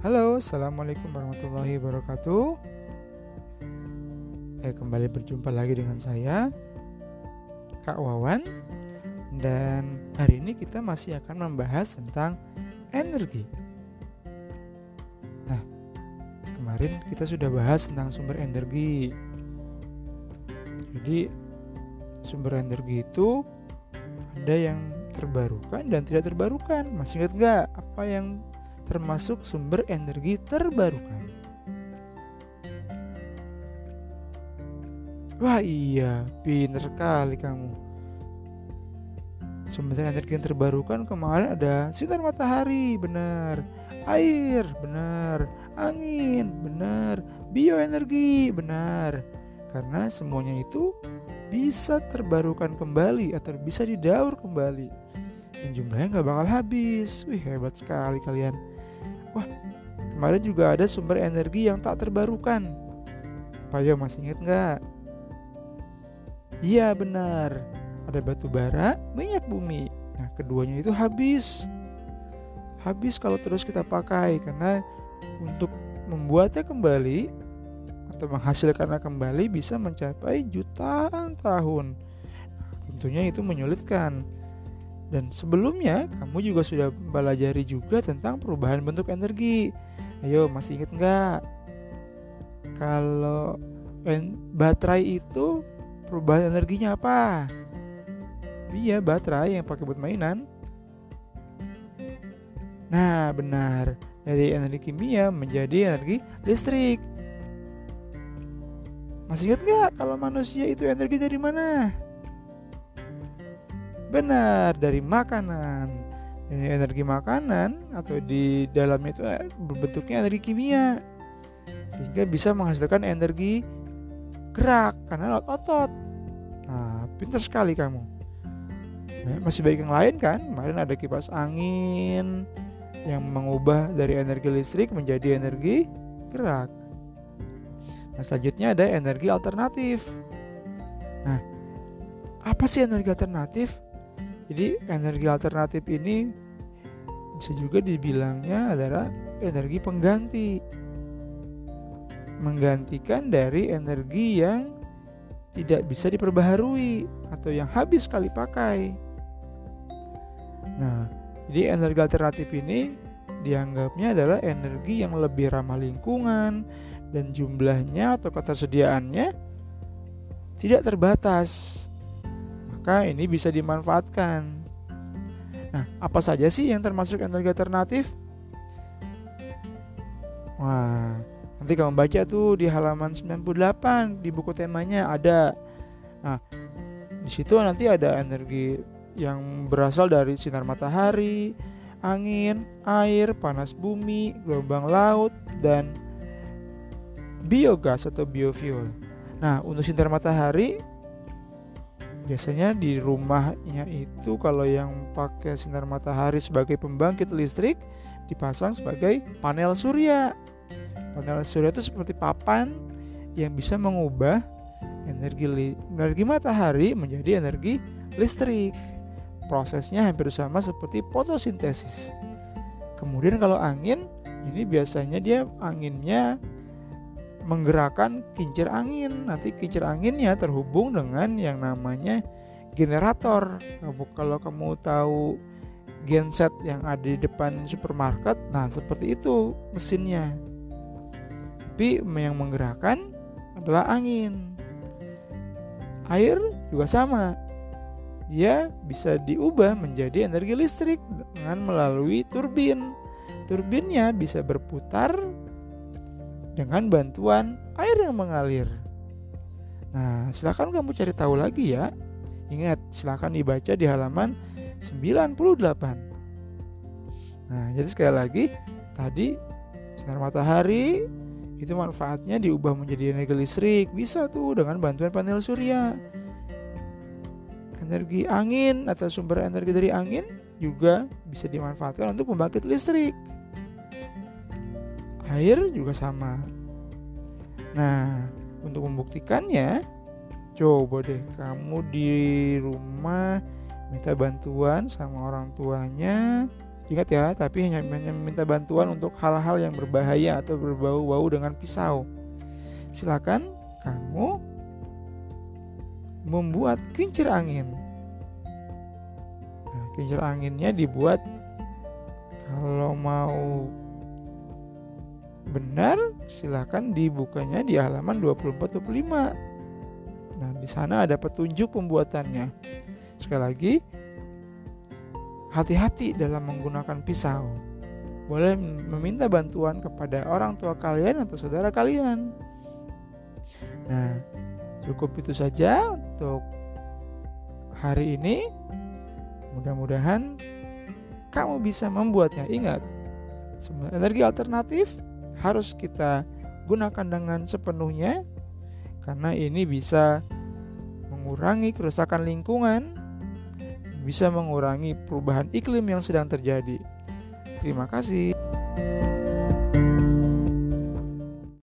Assalamualaikum warahmatullahi wabarakatuh. Eh kembali berjumpa lagi dengan saya Kak Wawan. Dan hari ini kita masih akan membahas tentang energi. Nah kemarin kita sudah bahas tentang sumber energi. Jadi sumber energi itu ada yang terbarukan dan tidak terbarukan. Masih ingat nggak apa yang termasuk sumber energi terbarukan. Wah iya, pinter sekali kamu. Sumber energi yang terbarukan kemarin ada sinar matahari, benar. Air, benar. Angin, benar. Bioenergi, benar. Karena semuanya itu bisa terbarukan kembali atau bisa didaur kembali. Dan jumlahnya nggak bakal habis. Wih hebat sekali kalian. Wah, kemarin juga ada sumber energi yang tak terbarukan. Payo masih ingat nggak? Iya benar, ada batu bara, minyak bumi. Nah keduanya itu habis. Habis kalau terus kita pakai karena untuk membuatnya kembali atau menghasilkannya kembali bisa mencapai jutaan tahun. tentunya itu menyulitkan. Dan sebelumnya kamu juga sudah pelajari juga tentang perubahan bentuk energi. Ayo masih ingat nggak? Kalau baterai itu perubahan energinya apa? Iya baterai yang pakai buat mainan. Nah benar dari energi kimia menjadi energi listrik. Masih ingat nggak kalau manusia itu energi dari mana? Benar, dari makanan. Ini energi makanan atau di dalamnya itu eh, berbentuknya energi kimia. Sehingga bisa menghasilkan energi gerak karena otot. Nah, pintar sekali kamu. Nah, masih baik yang lain kan? Kemarin ada kipas angin yang mengubah dari energi listrik menjadi energi gerak. Nah, selanjutnya ada energi alternatif. Nah, apa sih energi alternatif? Jadi energi alternatif ini bisa juga dibilangnya adalah energi pengganti. Menggantikan dari energi yang tidak bisa diperbaharui atau yang habis sekali pakai. Nah, jadi energi alternatif ini dianggapnya adalah energi yang lebih ramah lingkungan dan jumlahnya atau ketersediaannya tidak terbatas maka ini bisa dimanfaatkan. Nah, apa saja sih yang termasuk energi alternatif? Wah, nanti kamu baca tuh di halaman 98 di buku temanya ada. Nah, di situ nanti ada energi yang berasal dari sinar matahari, angin, air, panas bumi, gelombang laut, dan biogas atau biofuel. Nah, untuk sinar matahari biasanya di rumahnya itu kalau yang pakai sinar matahari sebagai pembangkit listrik dipasang sebagai panel surya. Panel surya itu seperti papan yang bisa mengubah energi energi matahari menjadi energi listrik. Prosesnya hampir sama seperti fotosintesis. Kemudian kalau angin ini biasanya dia anginnya menggerakkan kincir angin. Nanti kincir anginnya terhubung dengan yang namanya generator. Kalau kamu tahu genset yang ada di depan supermarket, nah seperti itu mesinnya. Tapi yang menggerakkan adalah angin. Air juga sama. Dia bisa diubah menjadi energi listrik dengan melalui turbin. Turbinnya bisa berputar dengan bantuan air yang mengalir. Nah, silakan kamu cari tahu lagi ya. Ingat, silakan dibaca di halaman 98. Nah, jadi sekali lagi, tadi sinar matahari itu manfaatnya diubah menjadi energi listrik. Bisa tuh dengan bantuan panel surya. Energi angin atau sumber energi dari angin juga bisa dimanfaatkan untuk membangkit listrik air juga sama. Nah, untuk membuktikannya, coba deh kamu di rumah minta bantuan sama orang tuanya Ingat ya, tapi hanya, meminta bantuan untuk hal-hal yang berbahaya atau berbau-bau dengan pisau. Silakan kamu membuat kincir angin. Nah, kincir anginnya dibuat kalau mau benar silahkan dibukanya di halaman 24-25 nah di sana ada petunjuk pembuatannya. Sekali lagi hati-hati dalam menggunakan pisau. Boleh meminta bantuan kepada orang tua kalian atau saudara kalian. Nah cukup itu saja untuk hari ini. Mudah-mudahan kamu bisa membuatnya. Ingat energi alternatif harus kita gunakan dengan sepenuhnya karena ini bisa mengurangi kerusakan lingkungan, bisa mengurangi perubahan iklim yang sedang terjadi. Terima kasih.